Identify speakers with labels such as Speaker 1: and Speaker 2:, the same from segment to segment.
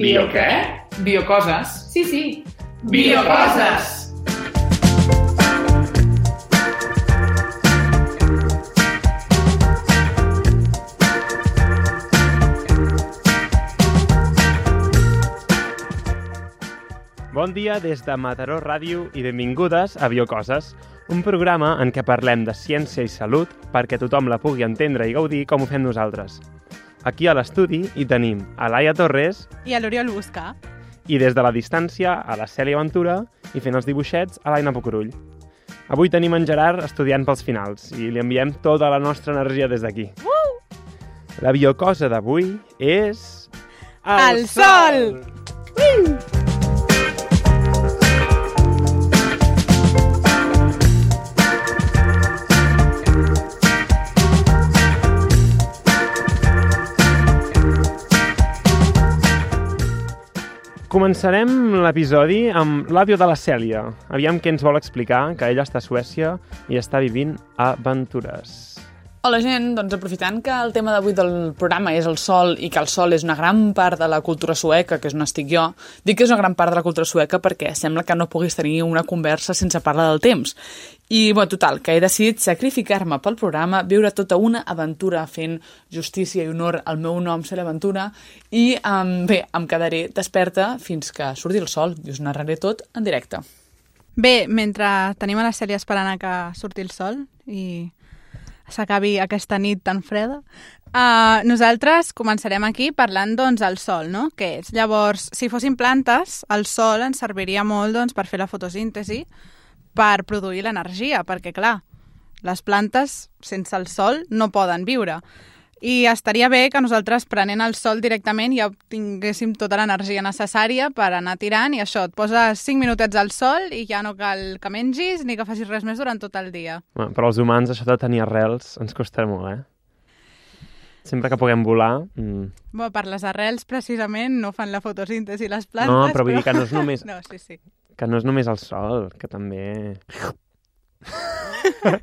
Speaker 1: Bio què?
Speaker 2: Biocoses.
Speaker 1: Sí, sí.
Speaker 2: Biocoses!
Speaker 3: Bon dia des de Mataró Ràdio i benvingudes a Biocoses, un programa en què parlem de ciència i salut perquè tothom la pugui entendre i gaudir com ho fem nosaltres. Aquí a l'estudi hi tenim a Laia Torres
Speaker 4: I a l'Oriol Buscar.
Speaker 3: i des de la distància a la Cèlia Ventura i fent els dibuixets a l'Aina Pocorull. Avui tenim en Gerard estudiant pels finals i li enviem tota la nostra energia des d'aquí.
Speaker 4: Uh!
Speaker 3: La biocosa d'avui és...
Speaker 4: El sol!
Speaker 3: Començarem l'episodi amb l'àvio de la Cèlia. Aviam què ens vol explicar, que ella està a Suècia i està vivint aventures.
Speaker 2: Hola gent, doncs aprofitant que el tema d'avui del programa és el sol i que el sol és una gran part de la cultura sueca, que és on estic jo, dic que és una gran part de la cultura sueca perquè sembla que no puguis tenir una conversa sense parlar del temps. I, bueno, total, que he decidit sacrificar-me pel programa, viure tota una aventura fent justícia i honor al meu nom, ser l'aventura, i, um, bé, em quedaré desperta fins que surti el sol i us narraré tot en directe.
Speaker 4: Bé, mentre tenim a la Cèlia esperant a que surti el sol i s'acabi aquesta nit tan freda, uh, nosaltres començarem aquí parlant doncs, del sol, no? Què és? Llavors, si fossin plantes, el sol ens serviria molt doncs, per fer la fotosíntesi, per produir l'energia, perquè, clar, les plantes sense el sol no poden viure. I estaria bé que nosaltres, prenent el sol directament, ja tinguéssim tota l'energia necessària per anar tirant i això, et poses 5 minutets al sol i ja no cal que mengis ni que facis res més durant tot el dia.
Speaker 3: Bueno, però els humans això de tenir arrels ens costarà molt, eh? Sempre que puguem volar... Mm.
Speaker 4: Bé, per les arrels, precisament, no fan la fotosíntesi les plantes,
Speaker 3: No, però vull dir que no és només,
Speaker 4: No, sí, sí.
Speaker 3: que no és només el sol, que també...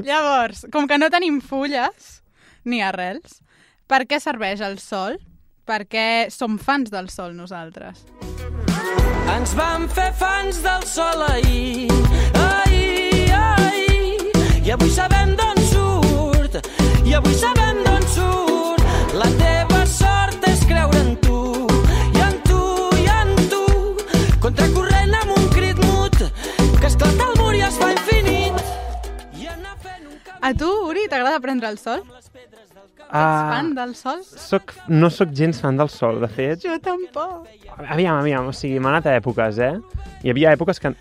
Speaker 4: Llavors, com que no tenim fulles ni arrels, per què serveix el sol? Perquè som fans del sol nosaltres.
Speaker 5: Ens vam fer fans del sol ahir, ahir, ahir. I avui sabem d'on surt, i avui sabem d'on surt. La teva
Speaker 4: A tu, Uri, t'agrada prendre el sol?
Speaker 3: Ah,
Speaker 4: Fan del sol?
Speaker 3: soc, no sóc gens fan del sol, de fet.
Speaker 4: Jo tampoc.
Speaker 3: Aviam, aviam, o sigui, m'ha anat a èpoques, eh? Hi havia èpoques que...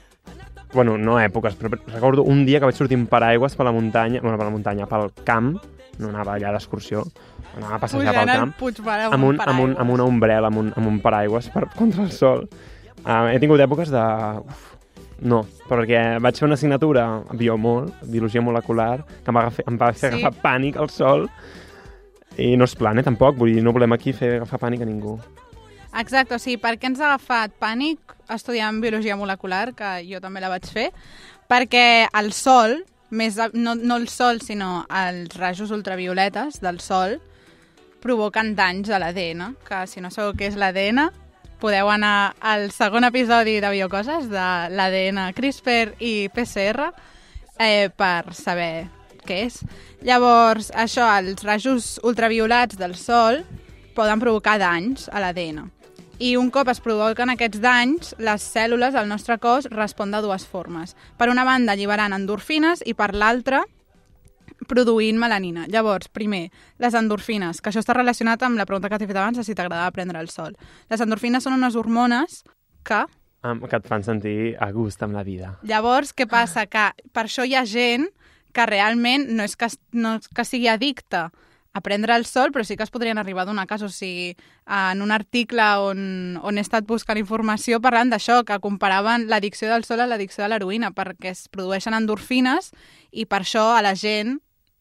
Speaker 3: Bueno, no èpoques, però recordo un dia que vaig sortir amb paraigües per la muntanya, bueno, per la muntanya, pel camp, no anava allà d'excursió, anava a passejar pel
Speaker 4: Pujant al
Speaker 3: camp,
Speaker 4: Puigmare
Speaker 3: amb, un, amb, un, amb una ombrella, amb un, amb un paraigües per, contra el sol. Uh, he tingut èpoques de... Uf, no, perquè vaig fer una assignatura a biomol, biologia molecular, que em va, agafar, em va fer
Speaker 4: Sí.
Speaker 3: agafar pànic al sol, i no és plan, eh, tampoc, vull dir, no volem aquí fer agafar pànic a ningú.
Speaker 4: Exacte, o sigui, per què ens ha agafat pànic estudiant biologia molecular, que jo també la vaig fer? Perquè el sol, més no, no el sol, sinó els rajos ultravioletes del sol, provoquen danys a l'ADN, que si no sabeu què és l'ADN, podeu anar al segon episodi de Biocoses, de l'ADN CRISPR i PCR, eh, per saber què és. Llavors, això, els rajos ultraviolats del sol poden provocar danys a l'ADN. I un cop es provoquen aquests danys, les cèl·lules del nostre cos respon de dues formes. Per una banda, alliberant endorfines i per l'altra, produint melanina. Llavors, primer, les endorfines, que això està relacionat amb la pregunta que t'he fet abans de si t'agradava prendre el sol. Les endorfines són unes hormones que
Speaker 3: Um, que et fan sentir a gust amb la vida.
Speaker 4: Llavors, què passa? Que per això hi ha gent que realment no és que, no és que sigui addicta a prendre el sol, però sí que es podrien arribar a donar cas. O sigui, en un article on, on he estat buscant informació parlant d'això, que comparaven l'addicció del sol a l'addicció de l'heroïna, perquè es produeixen endorfines i per això a la gent,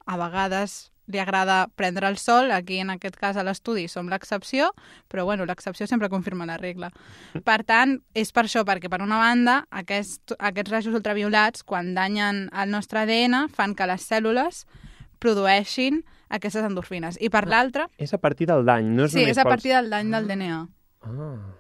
Speaker 4: a vegades, li agrada prendre el sol, aquí en aquest cas a l'estudi som l'excepció, però bueno, l'excepció sempre confirma la regla. Per tant, és per això, perquè per una banda aquest, aquests rajos ultraviolats, quan danyen el nostre ADN, fan que les cèl·lules produeixin aquestes endorfines. I per l'altra,
Speaker 3: És a partir del dany, no és
Speaker 4: sí,
Speaker 3: només
Speaker 4: és a
Speaker 3: pels-
Speaker 4: partir del dany del DNA.
Speaker 3: Ah,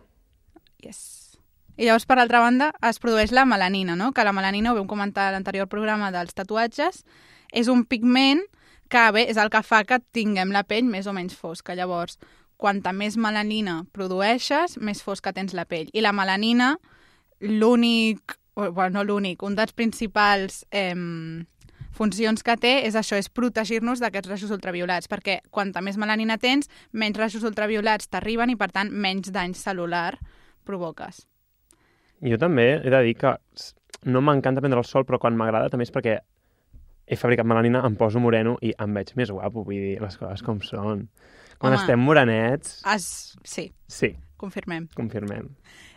Speaker 4: Yes. I llavors, per altra banda, es produeix la melanina, no? que la melanina, ho vam comentar a l'anterior programa dels tatuatges, és un pigment que bé, és el que fa que tinguem la pell més o menys fosca. Llavors, quanta més melanina produeixes, més fosca tens la pell. I la melanina, l'únic, o, bueno, no l'únic, un dels principals eh, funcions que té és això, és protegir-nos d'aquests rajos ultraviolats, perquè quanta més melanina tens, menys rajos ultraviolats t'arriben i, per tant, menys dany celular provoques.
Speaker 3: jo també he de dir que no m'encanta prendre el sol, però quan m'agrada també és perquè he fabricat melanina, em poso moreno i em veig més guapo, vull dir, les coses com són. Quan
Speaker 4: Home.
Speaker 3: estem morenets,
Speaker 4: As... Sí,
Speaker 3: sí,
Speaker 4: confirmem.
Speaker 3: confirmem.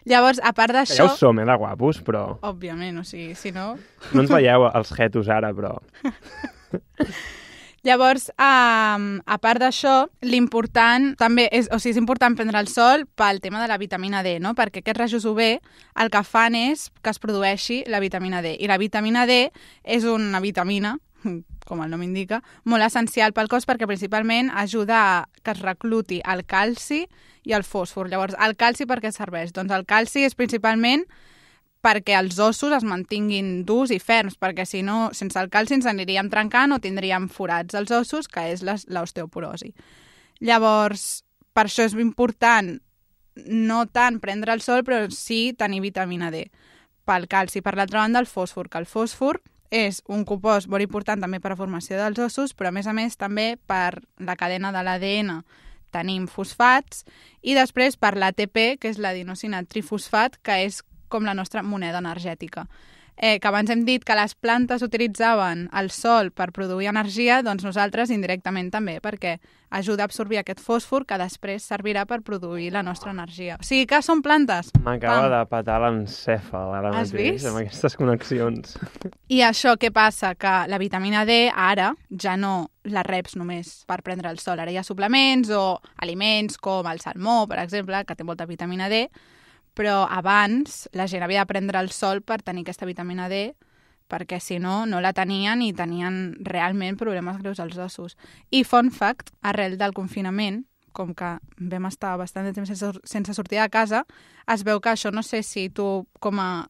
Speaker 4: Llavors, a part
Speaker 3: Que ja
Speaker 4: d'això...
Speaker 3: ho som, eh, de guapos, però...
Speaker 4: Òbviament, o sigui, si no...
Speaker 3: No ens veieu els jetos ara, però...
Speaker 4: Llavors, um, a part d'això, l'important també és, o sigui, és important prendre el sol pel tema de la vitamina D, no? Perquè aquests rajos UV el que fan és que es produeixi la vitamina D. I la vitamina D és una vitamina, com el nom indica, molt essencial pel cos perquè principalment ajuda a que es recluti el calci i el fòsfor. Llavors, el calci per què serveix? Doncs el calci és principalment perquè els ossos es mantinguin durs i ferms, perquè si no, sense el calci ens aniríem trencant o tindríem forats als ossos, que és l'osteoporosi. Llavors, per això és important no tant prendre el sol, però sí tenir vitamina D pel calci. Per l'altra banda, el fòsfor, que el fòsfor és un compost molt important també per a formació dels ossos, però a més a més també per la cadena de l'ADN tenim fosfats i després per l'ATP, que és l'adenosina trifosfat, que és com la nostra moneda energètica. Eh, que abans hem dit que les plantes utilitzaven el sol per produir energia, doncs nosaltres indirectament també, perquè ajuda a absorbir aquest fòsfor que després servirà per produir la nostra energia. O sigui que són plantes.
Speaker 3: M'acaba de patar l'encèfal ara
Speaker 4: Has
Speaker 3: mateix
Speaker 4: vist?
Speaker 3: amb aquestes connexions.
Speaker 4: I això què passa? Que la vitamina D ara ja no la reps només per prendre el sol. Ara hi ha suplements o aliments com el salmó, per exemple, que té molta vitamina D, però abans la gent havia de prendre el sol per tenir aquesta vitamina D perquè si no, no la tenien i tenien realment problemes greus als ossos. I fun fact, arrel del confinament, com que vam estar bastant de temps sense, sense sortir de casa, es veu que això, no sé si tu com a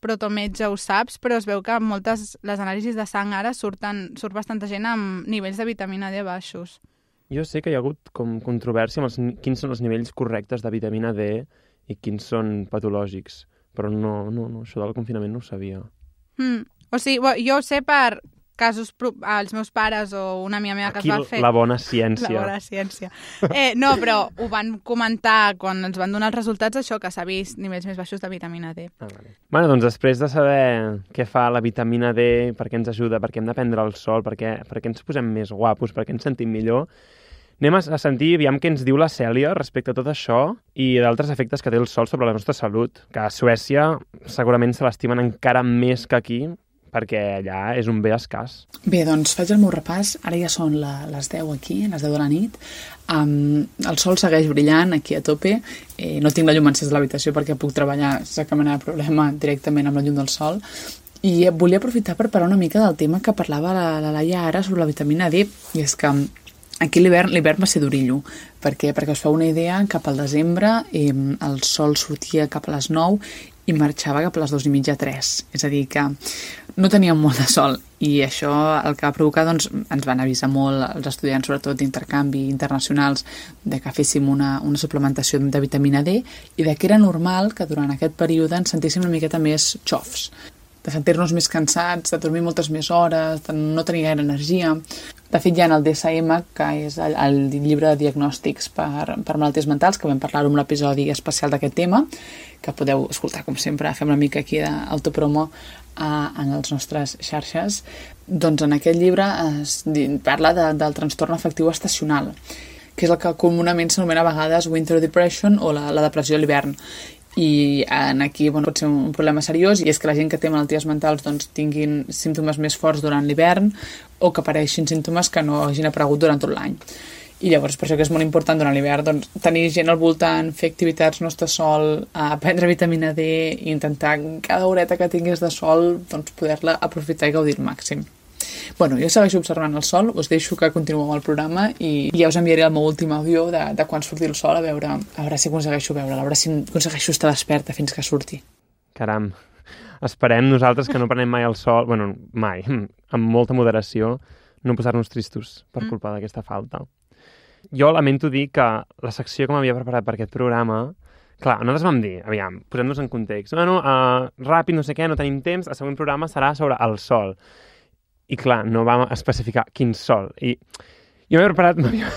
Speaker 4: protometge ho saps, però es veu que moltes les anàlisis de sang ara surten, surt bastanta gent amb nivells de vitamina D baixos.
Speaker 3: Jo sé que hi ha hagut com controvèrsia amb els, quins són els nivells correctes de vitamina D i quins són patològics, però no, no, no això del confinament no ho sabia.
Speaker 4: Mm. O sigui, bo, jo ho sé per casos, els meus pares o una amiga meva que
Speaker 3: Aquí
Speaker 4: es va fer...
Speaker 3: la bona ciència.
Speaker 4: La bona ciència. Eh, no, però ho van comentar quan ens van donar els resultats, això, que s'ha vist nivells més baixos de vitamina D.
Speaker 3: Ah, vale. Bueno, doncs després de saber què fa la vitamina D, per què ens ajuda, per què hem de prendre el sol, per què, per què ens posem més guapos, per què ens sentim millor, anem a sentir, aviam què ens diu la Cèlia respecte a tot això i d'altres efectes que té el sol sobre la nostra salut, que a Suècia segurament se l'estimen encara més que aquí, perquè allà és un bé escàs.
Speaker 2: Bé, doncs faig el meu repàs. Ara ja són la, les 10 aquí, les 10 de la nit. Um, el sol segueix brillant aquí a tope. Eh, no tinc la llum encesa de l'habitació perquè puc treballar sense cap mena de problema directament amb la llum del sol. I volia aprofitar per parlar una mica del tema que parlava la, la Laia ara sobre la vitamina D. I és que Aquí l'hivern l'hivern va ser d'orillo, perquè, perquè us feu una idea, cap al desembre eh, el sol sortia cap a les 9 i marxava cap a les 2 i mitja 3. És a dir, que no teníem molt de sol i això el que va provocar, doncs, ens van avisar molt els estudiants, sobretot d'intercanvi internacionals, de que féssim una, una suplementació de vitamina D i de que era normal que durant aquest període ens sentíssim una miqueta més xofs de sentir-nos més cansats, de dormir moltes més hores, de no tenir gaire energia. De fet, hi ha el DSM, que és el, el llibre de diagnòstics per, per malalties mentals, que vam parlar en un episodi especial d'aquest tema, que podeu escoltar, com sempre, fem una mica aquí d'autopromo a, en les nostres xarxes. Doncs en aquest llibre es parla de, del trastorn afectiu estacional, que és el que comunament s'anomena a vegades winter depression o la, la depressió a l'hivern i en aquí bueno, pot ser un problema seriós i és que la gent que té malalties mentals doncs, tinguin símptomes més forts durant l'hivern o que apareixin símptomes que no hagin aparegut durant tot l'any. I llavors per això que és molt important durant l'hivern doncs, tenir gent al voltant, fer activitats no estar sol, eh, prendre vitamina D i intentar cada horeta que tinguis de sol doncs, poder-la aprofitar i gaudir al màxim. Bueno, jo segueixo observant el sol, us deixo que continueu amb el programa i ja us enviaré el meu últim àudio de, de quan surti el sol a veure, a veure si aconsegueixo veure, a veure si aconsegueixo estar desperta fins que surti.
Speaker 3: Caram, esperem nosaltres que no prenem mai el sol, bueno, mai, amb molta moderació, no posar-nos tristos per
Speaker 4: Mm.
Speaker 3: culpa d'aquesta falta. Jo lamento dir que la secció que m'havia preparat per aquest programa, clar, nosaltres vam dir, aviam, posem-nos en context, bueno, uh, ràpid, no sé què, no tenim temps, el següent programa serà sobre el sol. I clar, no vam especificar quin sol. I jo m'havia preparat, m'havia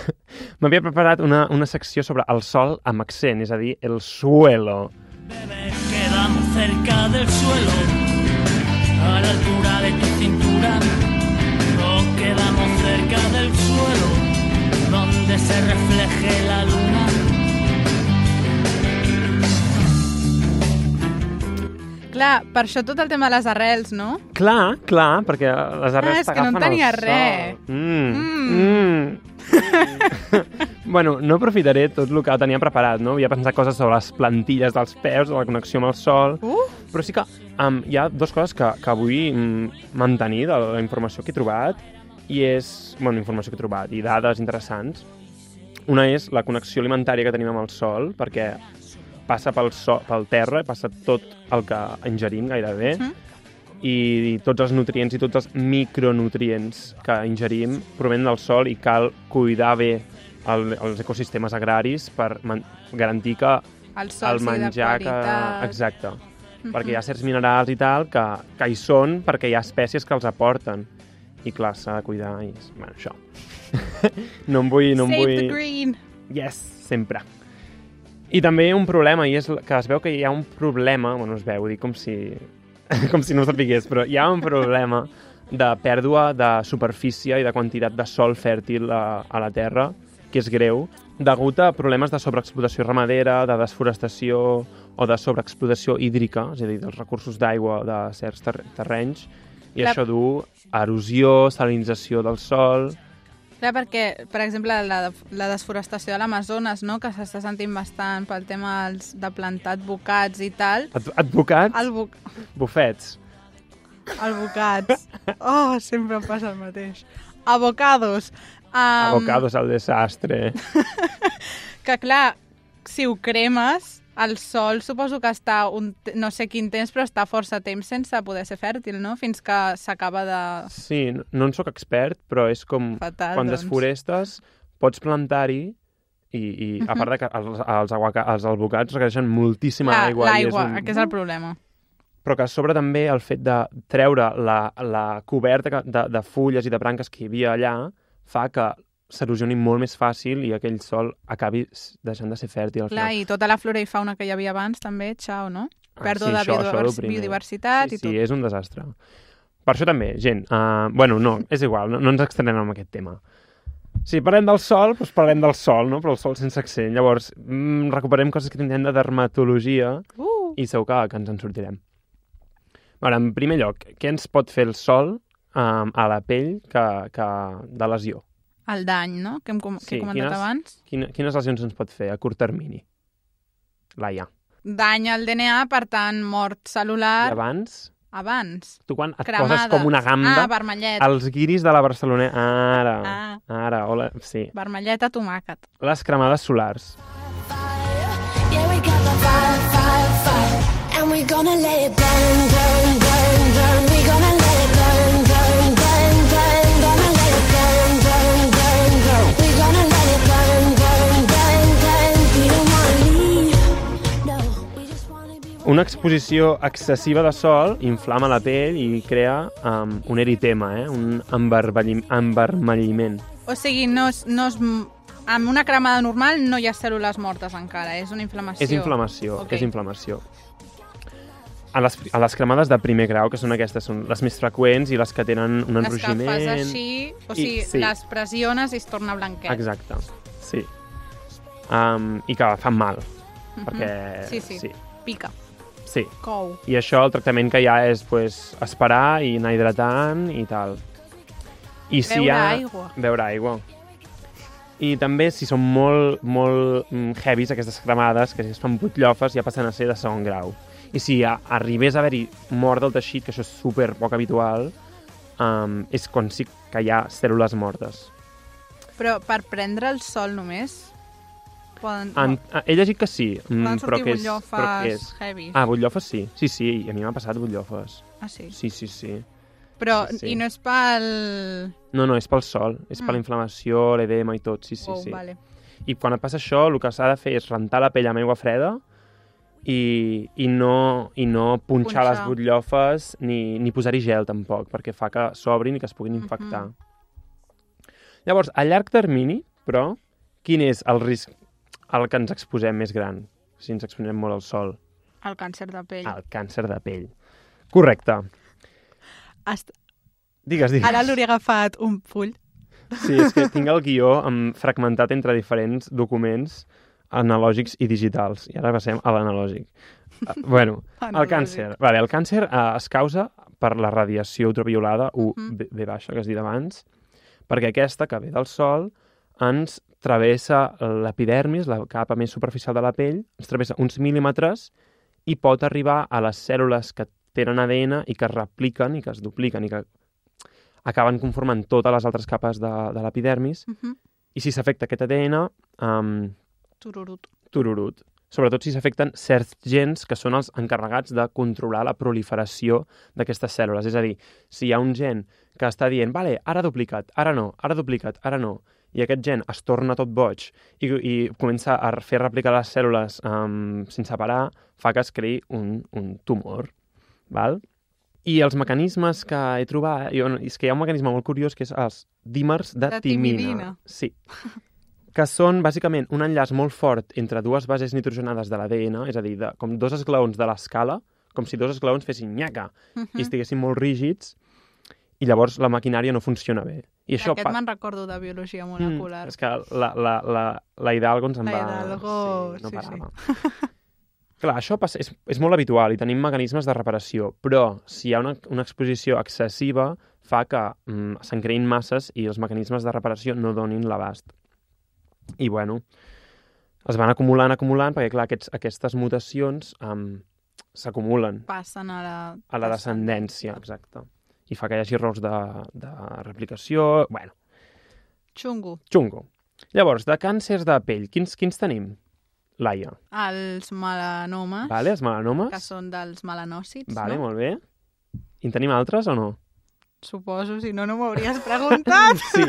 Speaker 3: m'havia preparat una, una secció sobre el sol amb accent, és a dir, el suelo.
Speaker 5: Quedamos cerca del suelo, a la altura de tu cintura. No quedamos cerca del suelo, donde se refleje la luna.
Speaker 4: Clar, per això tot el tema de les arrels, no?
Speaker 3: Clar, clar, perquè les arrels
Speaker 4: Ah, és que no en
Speaker 3: t'agafen
Speaker 4: tenia
Speaker 3: el sol.
Speaker 4: res.
Speaker 3: Mm.
Speaker 4: Mm.
Speaker 3: Mm. bueno, no aprofitaré tot el que tenia preparat, no? Havia pensat coses sobre les plantilles dels peus, de la connexió amb el sol,
Speaker 4: Uh,
Speaker 3: però sí que um, hi ha dues coses que, que vull mm, mantenir de la informació que he trobat, i és, bueno, informació que he trobat, i dades interessants. Una és la connexió alimentària que tenim amb el sol, perquè passa pel, so, pel terra, passa tot el que ingerim gairebé,
Speaker 4: Mhm.
Speaker 3: i tots els nutrients i tots els micronutrients que ingerim provenen del sol i cal cuidar bé el, els ecosistemes agraris per garantir que
Speaker 4: el sol
Speaker 3: el menjar que... Exacte.
Speaker 4: Mhm.
Speaker 3: Perquè hi ha certs minerals i tal que, que hi són perquè hi ha espècies que els aporten. I clar, s'ha de cuidar i... Bueno, això. no em vull... No em
Speaker 4: Save
Speaker 3: vull...
Speaker 4: the green.
Speaker 3: Yes, sempre. I també un problema, i és que es veu que hi ha un problema, bueno, es veu, dic com si, com si no ho sapigués, però hi ha un problema de pèrdua de superfície i de quantitat de sol fèrtil a, a la Terra, que és greu, degut a problemes de sobreexplotació ramadera, de desforestació o de sobreexplotació hídrica, és a dir, dels recursos d'aigua de certs ter terrenys, i
Speaker 4: Clar.
Speaker 3: això du a erosió, salinització del sol...
Speaker 4: Clar, perquè, per exemple, la, la desforestació de l'Amazones, no?, que s'està sentint bastant pel tema dels, de plantar advocats i tal.
Speaker 3: Ad advocats,
Speaker 4: El, bu
Speaker 3: bufets.
Speaker 4: advocats. Oh, sempre em passa el mateix. Avocados. Um,
Speaker 3: Abocados al desastre.
Speaker 4: Que, clar, si ho cremes, el sol suposo que està un, no sé quin temps, però està força temps sense poder ser fèrtil, no? Fins que s'acaba de...
Speaker 3: Sí, no, no en sóc expert, però és com
Speaker 4: Fatal,
Speaker 3: quan
Speaker 4: doncs.
Speaker 3: desforestes, pots plantar-hi i, i a part de que els, els, aguaca, els albocats requereixen moltíssima
Speaker 4: Clar,
Speaker 3: aigua.
Speaker 4: L'aigua,
Speaker 3: un...
Speaker 4: aquest és el problema.
Speaker 3: Però que a sobre també el fet de treure la, la coberta de, de fulles i de branques que hi havia allà fa que s'erosioni molt més fàcil i aquell sol acabi deixant de ser fèrtil. al
Speaker 4: Clar,
Speaker 3: final.
Speaker 4: i tota la flora i fauna que hi havia abans també, xau, no?
Speaker 3: Ah,
Speaker 4: Pèrdua
Speaker 3: sí,
Speaker 4: de
Speaker 3: això- això
Speaker 4: biodivers- biodiversitat
Speaker 3: sí,
Speaker 4: i tot.
Speaker 3: Sí, és un desastre. Per això també, gent, uh, bueno, no, és igual, no, no ens extendrem amb aquest tema. Si parlem del sol, doncs parlem del sol, no? però el sol sense accent. Llavors, mm, recuperem coses que tindrem de dermatologia
Speaker 4: Uh,
Speaker 3: i segur que, que ens en sortirem. Ara, en primer lloc, què ens pot fer el sol um, a la pell que, que de lesió?
Speaker 4: El dany, no? Que hem, com que
Speaker 3: Sí,
Speaker 4: he comentat
Speaker 3: quines-
Speaker 4: abans.
Speaker 3: Quina, quines lesions ens pot fer a curt termini? Laia.
Speaker 4: Dany al DNA, per tant, mort
Speaker 3: I
Speaker 4: cel·lular
Speaker 3: abans,
Speaker 4: abans.
Speaker 3: tu quan et
Speaker 4: Cremada.
Speaker 3: poses com una gamba,
Speaker 4: Ah, vermellet.
Speaker 3: els guiris de la Barcelona... Ara,
Speaker 4: Ah.
Speaker 3: ara, hola, sí.
Speaker 4: Vermellet a tomàquet.
Speaker 3: Les cremades solars.
Speaker 1: Yeah, we got the fire, fire, fire. And we're gonna let it burn, burn, burn.
Speaker 3: Una exposició excessiva de sol inflama la pell i crea um, un eritema, eh? un envermellim- envermelliment.
Speaker 4: O sigui, no és, no és, amb una cremada normal no hi ha cèl·lules mortes encara, és una inflamació.
Speaker 3: És inflamació,
Speaker 4: Ok.
Speaker 3: és inflamació. A les, a les cremades de primer grau, que són aquestes, són les més freqüents i les que tenen un
Speaker 4: Les que
Speaker 3: enrogiment...
Speaker 4: fas així, o
Speaker 3: I-
Speaker 4: sigui,
Speaker 3: sí.
Speaker 4: les pressiones i es torna blanquet.
Speaker 3: Exacte, sí. Um, I que fan mal,
Speaker 4: Mhm.
Speaker 3: perquè...
Speaker 4: Sí, sí,
Speaker 3: sí.
Speaker 4: pica,
Speaker 3: sí.
Speaker 4: cou.
Speaker 3: I això, el tractament que hi ha és pues, esperar i anar hidratant i tal. I si
Speaker 4: Beure
Speaker 3: hi ha...
Speaker 4: aigua.
Speaker 3: Beure aigua. I també, si són molt, molt mm, heavies aquestes cremades, que si es fan butllofes, ja passen a ser de segon grau. I si a, arribés a haver-hi mort del teixit, que això és super poc habitual, um, és quan sí que hi ha cèl·lules mortes.
Speaker 4: Però per prendre el sol només poden,
Speaker 3: En, he llegit que sí, mm,
Speaker 4: poden
Speaker 3: però
Speaker 4: sortir
Speaker 3: que és... Però
Speaker 4: butllofes
Speaker 3: que és...
Speaker 4: heavy.
Speaker 3: Ah, butllofes sí. Sí, sí, i a mi m'ha passat butllofes.
Speaker 4: Ah, sí.
Speaker 3: Sí, sí, sí.
Speaker 4: Però,
Speaker 3: sí, sí.
Speaker 4: i no és pel...
Speaker 3: No, no, és pel sol, és per
Speaker 4: Mm.
Speaker 3: la inflamació, l'edema i tot, sí, sí,
Speaker 4: oh,
Speaker 3: sí.
Speaker 4: vale.
Speaker 3: I quan et passa això, el que s'ha de fer és rentar la pell amb aigua freda i, i no, i no punxar,
Speaker 4: Punxar.
Speaker 3: les butllofes ni, ni posar-hi gel tampoc, perquè fa que s'obrin i que es puguin
Speaker 4: Mhm.
Speaker 3: infectar. Llavors, a llarg termini, però, quin és el risc al que ens exposem més gran, si ens exposem molt al sol?
Speaker 4: El càncer de pell.
Speaker 3: El càncer de pell. Correcte.
Speaker 4: Est...
Speaker 3: Digues, digues.
Speaker 4: Ara l'hauria agafat un full.
Speaker 3: Sí, és que tinc el guió fragmentat entre diferents documents analògics i digitals. I ara passem a l'analògic. Ah, bueno, el càncer. Vale, el càncer eh, es causa per la radiació ultraviolada. UV baixa, que es dit abans, perquè aquesta, que ve del sol, ens travessa l'epidermis, la capa més superficial de la pell, ens travessa uns mil·límetres i pot arribar a les cèl·lules que tenen ADN i que es repliquen i que es dupliquen i que acaben conformant totes les altres capes de, de l'epidermis
Speaker 4: Uh -huh.
Speaker 3: i si s'afecta aquest ADN, um,
Speaker 4: Tururut.
Speaker 3: tururut. Sobretot si s'afecten certs gens que són els encarregats de controlar la proliferació d'aquestes cèl·lules. És a dir, si hi ha un gen que està dient, vale, ara duplicat, ara no, ara duplicat, ara no, i aquest gen es torna tot boig i, i comença a fer replicar les cèl·lules um, sense parar, fa que es creï un, un tumor. Val? I els mecanismes que he trobat, jo, és que hi ha un mecanisme molt curiós que és els dímers de,
Speaker 4: De
Speaker 3: timina.
Speaker 4: timidina.
Speaker 3: Sí. que són, bàsicament, un enllaç molt fort entre dues bases nitrogenades de l'ADN, és a dir, de, com dos esglaons de l'escala, com si dos esglaons fessin nyaca
Speaker 4: Uh
Speaker 3: i
Speaker 4: -huh.
Speaker 3: estiguessin molt rígids, i llavors la maquinària no funciona bé. I això
Speaker 4: Aquest me'n recordo de biologia molecular.
Speaker 3: Mm, és que la, la, la, la Hidalgo ens en
Speaker 4: La
Speaker 3: va...
Speaker 4: Hidalgo,
Speaker 3: sí, no
Speaker 4: sí, sí.
Speaker 3: Clar, això passa, és, és molt habitual i tenim mecanismes de reparació, però si hi ha una, una exposició excessiva fa que mm, se'n creïn masses i els mecanismes de reparació no donin l'abast. I, bueno, es van acumulant, acumulant, perquè, clar, aquests, aquestes mutacions um, s'acumulen
Speaker 4: Passen a la...
Speaker 3: a la descendència, exacte. I fa que hi hagi errors de, de replicació... Bueno,
Speaker 4: Xungo.
Speaker 3: xungo. Llavors, de càncers de pell, quins, quins tenim? Laia.
Speaker 4: Els melanomes,
Speaker 3: Vale, els melanomes.
Speaker 4: que són dels melanòcits,
Speaker 3: Vale,
Speaker 4: no?
Speaker 3: molt bé. I en tenim altres o no?
Speaker 4: Suposo, si no, no m'hauries preguntat.
Speaker 3: Sí,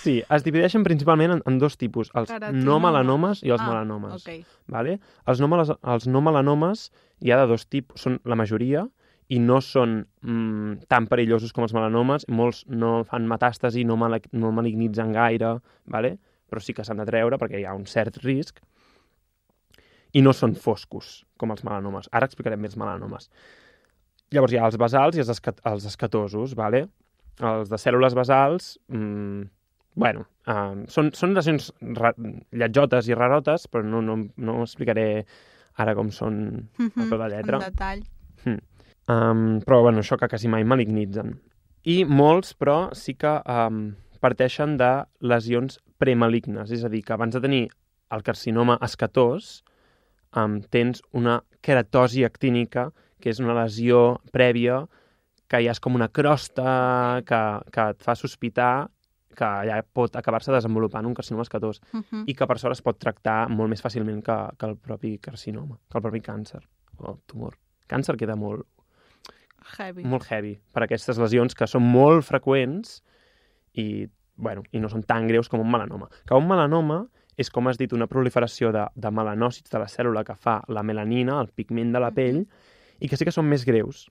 Speaker 3: sí. Es divideixen principalment en, en dos tipus, els
Speaker 4: Keratinoma.
Speaker 3: no melanomes i els
Speaker 4: ah,
Speaker 3: melanomes.
Speaker 4: Ok.
Speaker 3: Vale? Els, no els no melanomes hi ha de dos tipus, són la majoria, i no són mm, tan perillosos com els melanomes, molts no fan metàstasi, no, mal no malignitzen gaire, vale? però sí que s'han de treure perquè hi ha un cert risc, i no són foscos, com els melanomes. Ara explicarem més melanomes. Llavors hi ha els basals i els, escat els escatosos, vale? Els de cèl·lules basals, mm, bueno, um, són, són lesions lletjotes i rarotes, però no, no, no explicaré ara com són a
Speaker 4: Mhm,
Speaker 3: tota lletra.
Speaker 4: En detall.
Speaker 3: Um, però, bueno, això que quasi mai malignitzen. I molts, però, sí que um, parteixen de lesions premalignes, és a dir, que abans de tenir el carcinoma escatós, um, tens una queratosi actínica, que és una lesió prèvia que ja és com una crosta que, que et fa sospitar que ja pot acabar-se desenvolupant un carcinoma escatós
Speaker 4: Mhm.
Speaker 3: i que per sort es pot tractar molt més fàcilment que, que el propi carcinoma, que el propi càncer o tumor. Càncer queda molt,
Speaker 4: Heavy.
Speaker 3: molt heavy per aquestes lesions que són molt freqüents i, bueno, i no són tan greus com un melanoma. Que un melanoma és, com has dit, una proliferació de, de melanòcits de la cèl·lula que fa la melanina, el pigment de la pell, i que sí que són més greus.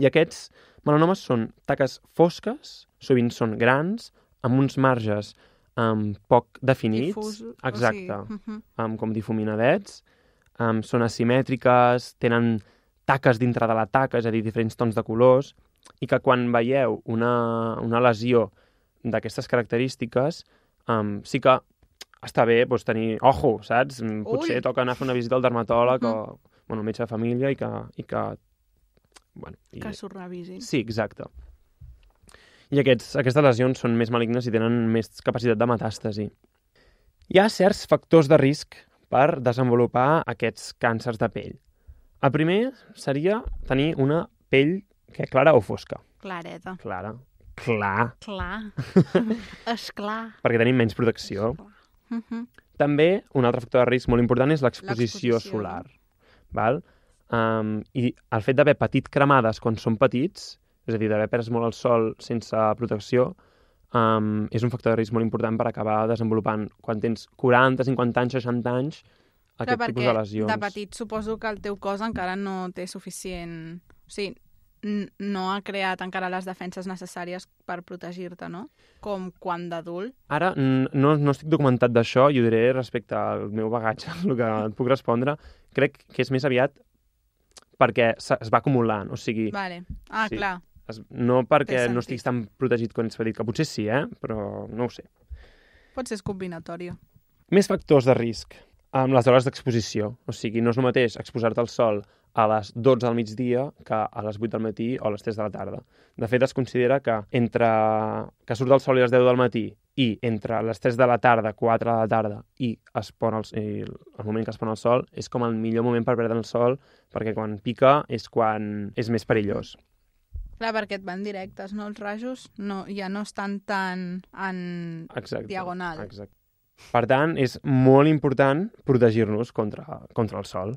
Speaker 3: I aquests melanomes són taques fosques, sovint són grans, amb uns marges um, poc definits,
Speaker 4: Difús, o
Speaker 3: exacte,
Speaker 4: sigui, mhm.
Speaker 3: um, com difuminadets, um, són asimètriques, tenen taques dintre de la taca, és a dir, diferents tons de colors, i que quan veieu una, una lesió d'aquestes característiques, um, sí que està bé doncs, tenir ojo, saps? Mm, Potser
Speaker 4: Ull.
Speaker 3: toca anar a fer una visita al dermatòleg
Speaker 4: Mhm.
Speaker 3: o bueno, al metge de família i que... I que bueno, i...
Speaker 4: Que s'ho revisin.
Speaker 3: Sí, exacte. I aquests, aquestes lesions són més malignes i tenen més capacitat de metàstasi. Hi ha certs factors de risc per desenvolupar aquests càncers de pell. El primer seria tenir una pell que clara o fosca.
Speaker 4: Clareta.
Speaker 3: Clara. Clar,
Speaker 4: Clar. És clar.
Speaker 3: perquè tenim menys protecció.
Speaker 4: Mhm.
Speaker 3: També, un altre factor de risc molt important és l'exposició
Speaker 4: L'exposició,
Speaker 3: solar. Val? Um, I el fet d'haver patit cremades quan són petits, és a dir, d'haver pres molt el sol sense protecció, um, és un factor de risc molt important per acabar desenvolupant, quan tens 40, 50 anys, 60 anys, aquest
Speaker 4: Clar,
Speaker 3: tipus de lesions.
Speaker 4: de petit suposo que el teu cos encara no té suficient... O sigui, no ha creat encara les defenses necessàries per protegir-te, no? Com quan d'adult.
Speaker 3: Ara, no, no estic documentat d'això i ho diré respecte al meu bagatge, el que et puc respondre. Crec que és més aviat perquè es va acumulant, o sigui,
Speaker 4: Vale. Ah,
Speaker 3: Sí.
Speaker 4: clar.
Speaker 3: es, no perquè no estiguis tan protegit quan ets petit, que potser sí, eh? però no ho sé.
Speaker 4: Pot ser combinatori.
Speaker 3: Més factors de risc amb les hores d'exposició. O sigui, no és el mateix exposar-te al sol a les 12 del migdia que a les 8 del matí o a les 3 de la tarda. De fet, es considera que entre que surt el sol i les 10 del matí i entre les 3 de la tarda, 4 de la tarda i, es pon el, i el moment que es pon el sol és com el millor moment per perdre el sol perquè quan pica és quan és més perillós.
Speaker 4: Clar, perquè et van directes, no? Els rajos no, ja no estan tan en
Speaker 3: Exacte.
Speaker 4: diagonal.
Speaker 3: Exacte. Per tant, és molt important protegir-nos contra, contra el sol.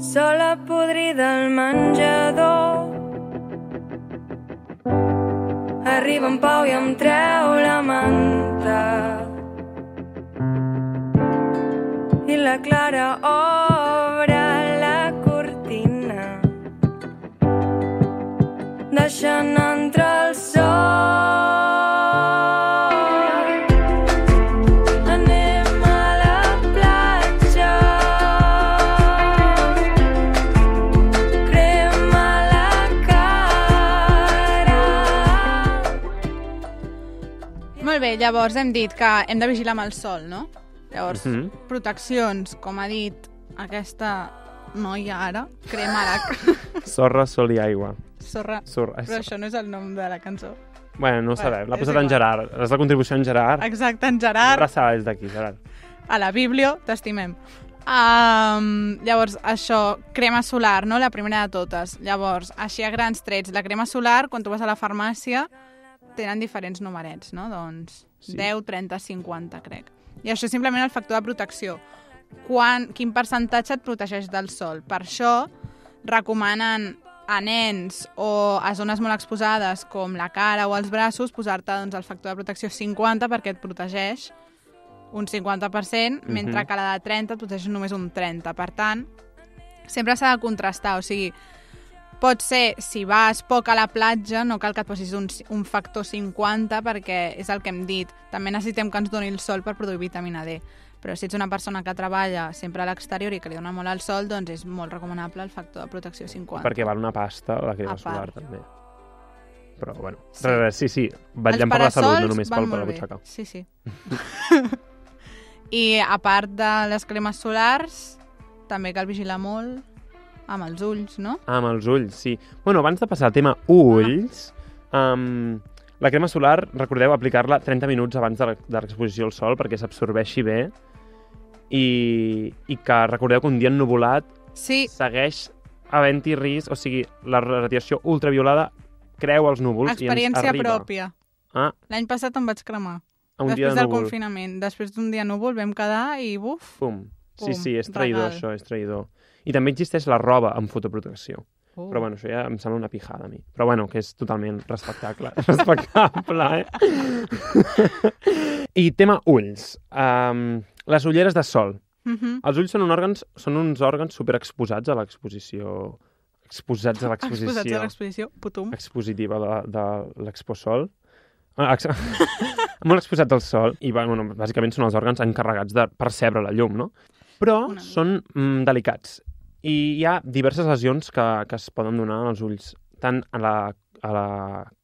Speaker 6: Sola podrida al menjador Arriba en Pau i em treu la manta I la Clara obre la cortina deixant entrar
Speaker 4: llavors hem dit que hem de vigilar amb el sol, no? Llavors,
Speaker 3: Mhm.
Speaker 4: proteccions, com ha dit aquesta noia ara, crema la...
Speaker 3: Sorra, sol i aigua.
Speaker 4: Sorra.
Speaker 3: Sorra.
Speaker 4: Però això no és el nom de la cançó.
Speaker 3: Bueno, no ho sabem. L'ha posat en. Gerard. És la contribució en Gerard.
Speaker 4: Exacte, en Gerard,
Speaker 3: abraçada des d'aquí, Gerard.
Speaker 4: a la Biblio, t'estimem. Um, llavors, això, crema solar, no? La primera de totes. Llavors, així a grans trets, la crema solar, quan tu vas a la farmàcia, tenen diferents numerets, no? Doncs
Speaker 3: Sí.
Speaker 4: 10, 30, 50, crec. I això és simplement el factor de protecció. Quan, quin percentatge et protegeix del sol? Per això recomanen a nens o a zones molt exposades com la cara o els braços posar-te doncs, el factor de protecció 50 perquè et protegeix un 50%, mentre
Speaker 3: Mhm.
Speaker 4: que la de 30 et protegeix només un 30%. Per tant, sempre s'ha de contrastar, o sigui, pot ser, si vas poc a la platja, no cal que et posis un, un factor 50 perquè és el que hem dit. També necessitem que ens doni el sol per produir vitamina D. Però si ets una persona que treballa sempre a l'exterior i que li dona molt al sol, doncs és molt recomanable el factor de protecció 50.
Speaker 3: Perquè val una pasta la crema solar, també. Però, bueno,
Speaker 4: Sí.
Speaker 3: sí, res, sí, sí. Vetllem per la salut, no només pel, per la
Speaker 4: molt bé.
Speaker 3: butxaca.
Speaker 4: Sí, sí. I a part de les cremes solars, també cal vigilar molt amb els ulls, no?
Speaker 3: Ah, amb els ulls, sí. Bueno, abans de passar al tema ulls, um, la crema solar, recordeu aplicar-la 30 minuts abans de l'exposició al sol perquè s'absorbeixi bé i, i que recordeu que un dia ennuvolat
Speaker 4: Sí,
Speaker 3: segueix havent-hi risc, o sigui, la radiació ultraviolada creu els núvols i ens
Speaker 4: experiència
Speaker 3: arriba.
Speaker 4: pròpia.
Speaker 3: Ah,
Speaker 4: L'any passat em vaig cremar.
Speaker 3: a un dia
Speaker 4: Després
Speaker 3: de
Speaker 4: del
Speaker 3: núvol.
Speaker 4: confinament. Després d'un dia núvol vam quedar i buf.
Speaker 3: Pum. Sí,
Speaker 4: Pum,
Speaker 3: sí, és traïdor
Speaker 4: regal.
Speaker 3: això, és traïdor. I també existeix la roba amb fotoprotecció.
Speaker 4: Uh.
Speaker 3: Però bueno, això ja em sembla una pijada a mi. Però bueno, que és totalment respectable. respectable, eh? I tema ulls. Um, les ulleres de sol.
Speaker 4: Mhm.
Speaker 3: Els ulls són, un òrgans, són uns òrgans superexposats a l'exposició... Exposats a
Speaker 4: Exposats a
Speaker 3: l'exposició
Speaker 4: l'exposició. Putum.
Speaker 3: expositiva de, de l'exposol. Ah, ex... molt exposats al sol i bueno, bàsicament són els òrgans encarregats de percebre la llum, no? Però
Speaker 4: Una
Speaker 3: són mm, delicats i hi ha diverses lesions que, que es poden donar als ulls, tant a la, a la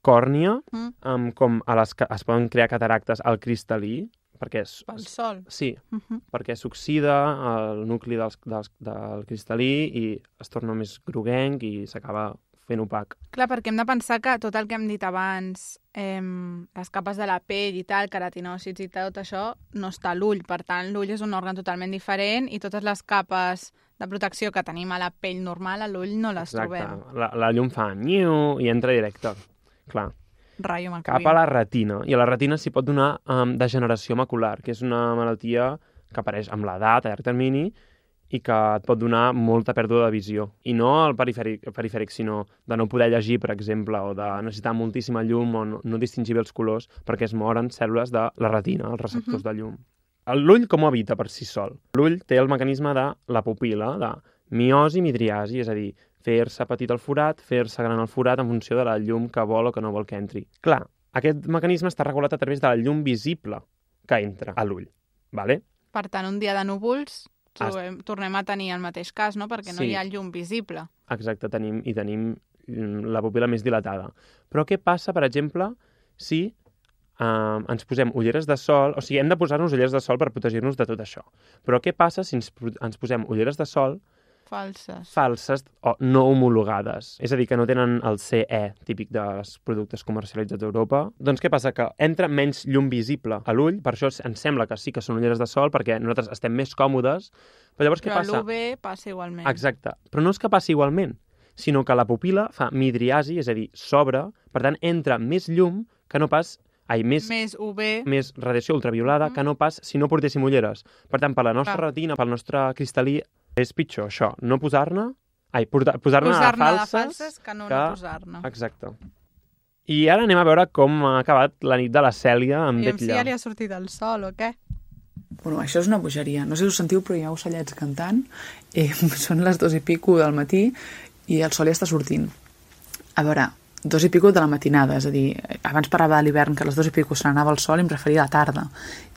Speaker 3: còrnia
Speaker 4: Mm.
Speaker 3: um, com a les que es poden crear cataractes al cristal·lí, perquè és,
Speaker 4: Pel sol.
Speaker 3: sí,
Speaker 4: Mhm.
Speaker 3: perquè s'oxida el nucli dels, dels, del cristal·lí i es torna més groguenc i s'acaba fent opac.
Speaker 4: Clar, perquè hem de pensar que tot el que hem dit abans, eh, les capes de la pell i tal, queratinòcits i tot això, no està a l'ull. Per tant, l'ull és un òrgan totalment diferent i totes les capes de protecció que tenim a la pell normal, a l'ull no les
Speaker 3: Exacte.
Speaker 4: trobem.
Speaker 3: La, la llum fa niu i entra directe. clar,
Speaker 4: Rayo
Speaker 3: cap
Speaker 4: macabí.
Speaker 3: a la retina. I a la retina s'hi pot donar um, degeneració macular, que és una malaltia que apareix amb l'edat a llarg termini i que et pot donar molta pèrdua de visió. I no al perifèric, perifèric, sinó de no poder llegir, per exemple, o de necessitar moltíssima llum o no, no distingir bé els colors perquè es moren cèl·lules de la retina, els receptors de llum. L'ull com ho evita per si sol? L'ull té el mecanisme de la pupil·la, de miosi, midriasi, és a dir, fer-se petit el forat, fer-se gran el forat en funció de la llum que vol o que no vol que entri. Clar, aquest mecanisme està regulat a través de la llum visible que entra a l'ull. Vale?
Speaker 4: Per tant, un dia de núvols trobem, tornem a tenir el mateix cas, no? Perquè no
Speaker 3: Sí.
Speaker 4: hi ha llum visible.
Speaker 3: Exacte, tenim, i tenim mm, la pupil·la més dilatada. Però què passa, per exemple, si eh, ens posem ulleres de sol, o sigui, hem de posar-nos ulleres de sol per protegir-nos de tot això. Però què passa si ens, ens posem ulleres de sol
Speaker 4: Falses.
Speaker 3: falses o no homologades? És a dir, que no tenen el CE típic dels productes comercialitzats a Europa. Doncs què passa? Que entra menys llum visible a l'ull, per això ens sembla que sí que són ulleres de sol, perquè nosaltres estem més còmodes, però llavors què
Speaker 4: Però
Speaker 3: passa?
Speaker 4: l'UV passa igualment.
Speaker 3: Exacte. Però no és que passi igualment, sinó que la pupil·la fa midriasi, és a dir, s'obre, per tant, entra més llum que no pas... Ai, més,
Speaker 4: Més UV...
Speaker 3: més radiació ultraviolada que no pas si no portéssim ulleres. Per tant, per la nostra
Speaker 4: Clar.
Speaker 3: retina, pel nostre cristal·lí, és pitjor això, no posar-ne... Ai, posar-ne de
Speaker 4: Posar-ne
Speaker 3: falses...
Speaker 4: de falses que no,
Speaker 3: que-
Speaker 4: no posar-ne.
Speaker 3: Exacte. I ara anem a veure com ha acabat la nit de la Cèlia amb
Speaker 4: I si
Speaker 3: Betlla.
Speaker 4: ja li ha sortit el sol o què?
Speaker 2: Bueno, això és una bogeria. No sé si us sentiu, però hi ha ocellets cantant. Eh, són les dos i pico del matí i el sol ja està sortint. A veure, dos i pico de la matinada, és a dir, abans parlava de l'hivern, que a les dos i pico se n'anava el sol i em referia a la tarda.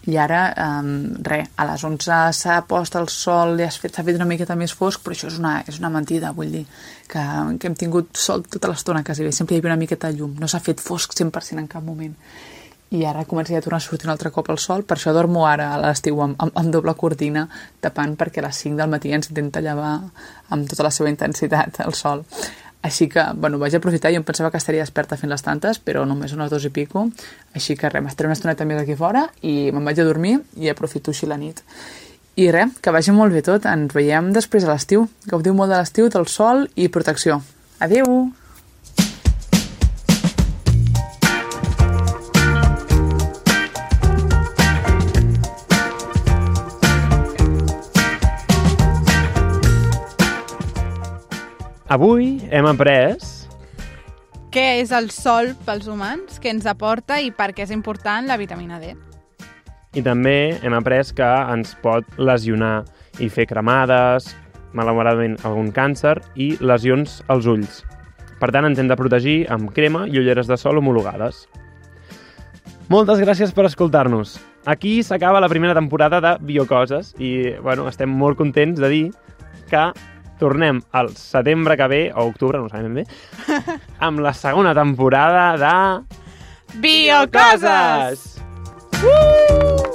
Speaker 2: I ara, um, res, a les 11 s'ha post el sol, ja s'ha fet, fet una miqueta més fosc, però això és una, és una mentida, vull dir, que, que hem tingut sol tota l'estona, quasi bé, sempre hi havia una miqueta de llum, no s'ha fet fosc 100% en cap moment i ara comença a tornar a sortir un altre cop el sol, per això dormo ara a l'estiu amb, amb, amb doble cortina, tapant perquè a les 5 del matí ens intenta llevar amb tota la seva intensitat el sol. Així que, bueno, vaig aprofitar, jo em pensava que estaria desperta fent les tantes, però només unes dos i pico, així que res, m'estaré una estoneta més aquí fora i me'n vaig a dormir i aprofito així la nit. I res, que vagi molt bé tot, ens veiem després a l'estiu. Gaudiu molt de l'estiu, del sol i protecció. Adéu!
Speaker 3: Avui hem après
Speaker 4: Què és el sol pels humans? Què ens aporta i per què és important la vitamina D?
Speaker 3: i també hem après que ens pot lesionar i fer cremades, malauradament algun càncer i lesions als ulls. Per tant, ens hem de protegir amb crema i ulleres de sol homologades. Moltes gràcies per escoltar-nos. Aquí s'acaba la primera temporada de Biocoses i bueno, estem molt contents de dir que tornem al setembre que ve, o octubre, no sabem ben bé, amb la segona temporada de...
Speaker 4: Biocoses!
Speaker 3: Biocoses! Uh!